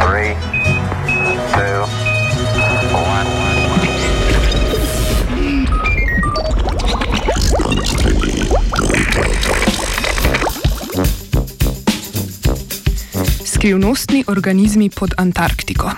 Three, two, one. Skrivnostni organizmi pod Antarktiko.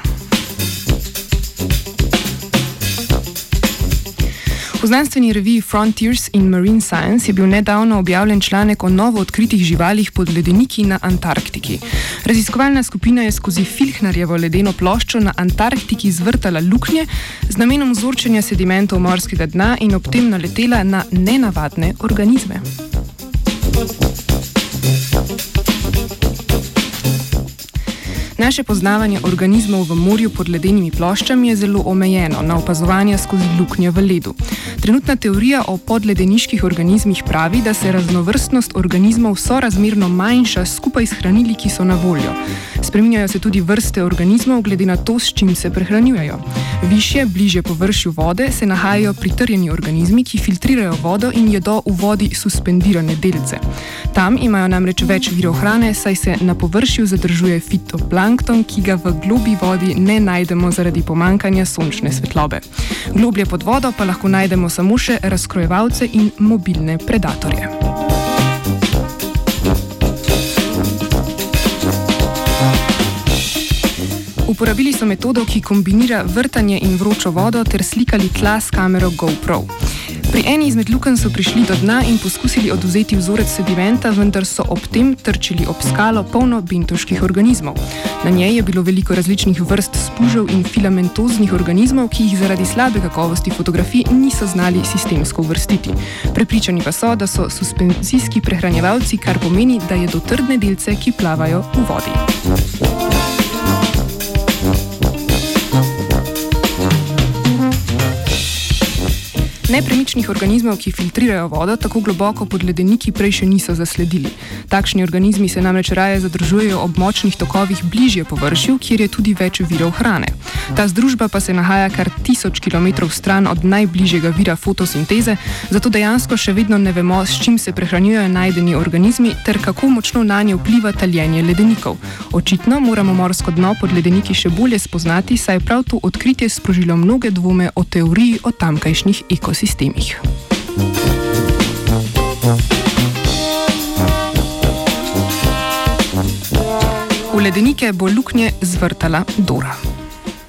V znanstveni reviji Frontiers in Marine Science je bil nedavno objavljen članek o novo odkritih živalih pod ledeniki na Antarktiki. Raziskovalna skupina je skozi Filhnarjevo ledeno ploščo na Antarktiki zvrtala luknje z namenom vzorčenja sedimentov morskega dna in ob tem naletela na nenavadne organizme. Naše poznavanje organizmov v morju pod ledenimi ploščami je zelo omejeno na opazovanje skozi luknje v ledu. Trenutna teorija o podledeniških organizmih pravi, da se raznovrstnost organizmov sorazmerno manjša skupaj s hranili, ki so na voljo. Spreminjajo se tudi vrste organizmov glede na to, s čim se prehranjujejo. Višje, bliže površju vode se nahajajo pritrjeni organizmi, ki filtrirajo vodo in jedo v vodi suspendirane delce. Tam imajo namreč več virov hrane, saj se na površju zadržuje fitoplankton, ki ga v globi vodi ne najdemo zaradi pomankanja sončne svetlobe. Globlje pod vodo pa lahko najdemo samo še razkrojevalce in mobilne predatorje. Uporabili so metodo, ki kombinira vrtanje in vročo vodo, ter slikali tla s kamero GoPro. Pri eni izmed lukenj so prišli do dna in poskusili oduzeti vzorec sedimenta, vendar so ob tem trčili ob skalo polno bintoških organizmov. Na njej je bilo veliko različnih vrst spužev in filamentoznih organizmov, ki jih zaradi slabe kakovosti fotografij niso znali sistemsko uvrstiti. Prepričani pa so, da so suspenzijski prehranjevalci, kar pomeni, da je do trdne delce, ki plavajo v vodi. Nepremičnih organizmov, ki filtrirajo vodo, tako globoko pod ledeniki prej še niso zasledili. Takšni organizmi se namreč raje zadržujejo ob močnih tokovih bližje površju, kjer je tudi več virov hrane. Ta združba pa se nahaja kar tisoč km stran od najbližjega vira fotosinteze, zato dejansko še vedno ne vemo, s čim se prehranjujejo najdeni organizmi ter kako močno na nje vpliva taljenje ledenikov. Očitno moramo morsko dno pod ledeniki še bolje spoznati, saj je prav to odkritje sprožilo mnoge dvome o teoriji o tamkajšnjih ekosistemih sistemih. V ledenike bo luknje zvrtala Dora.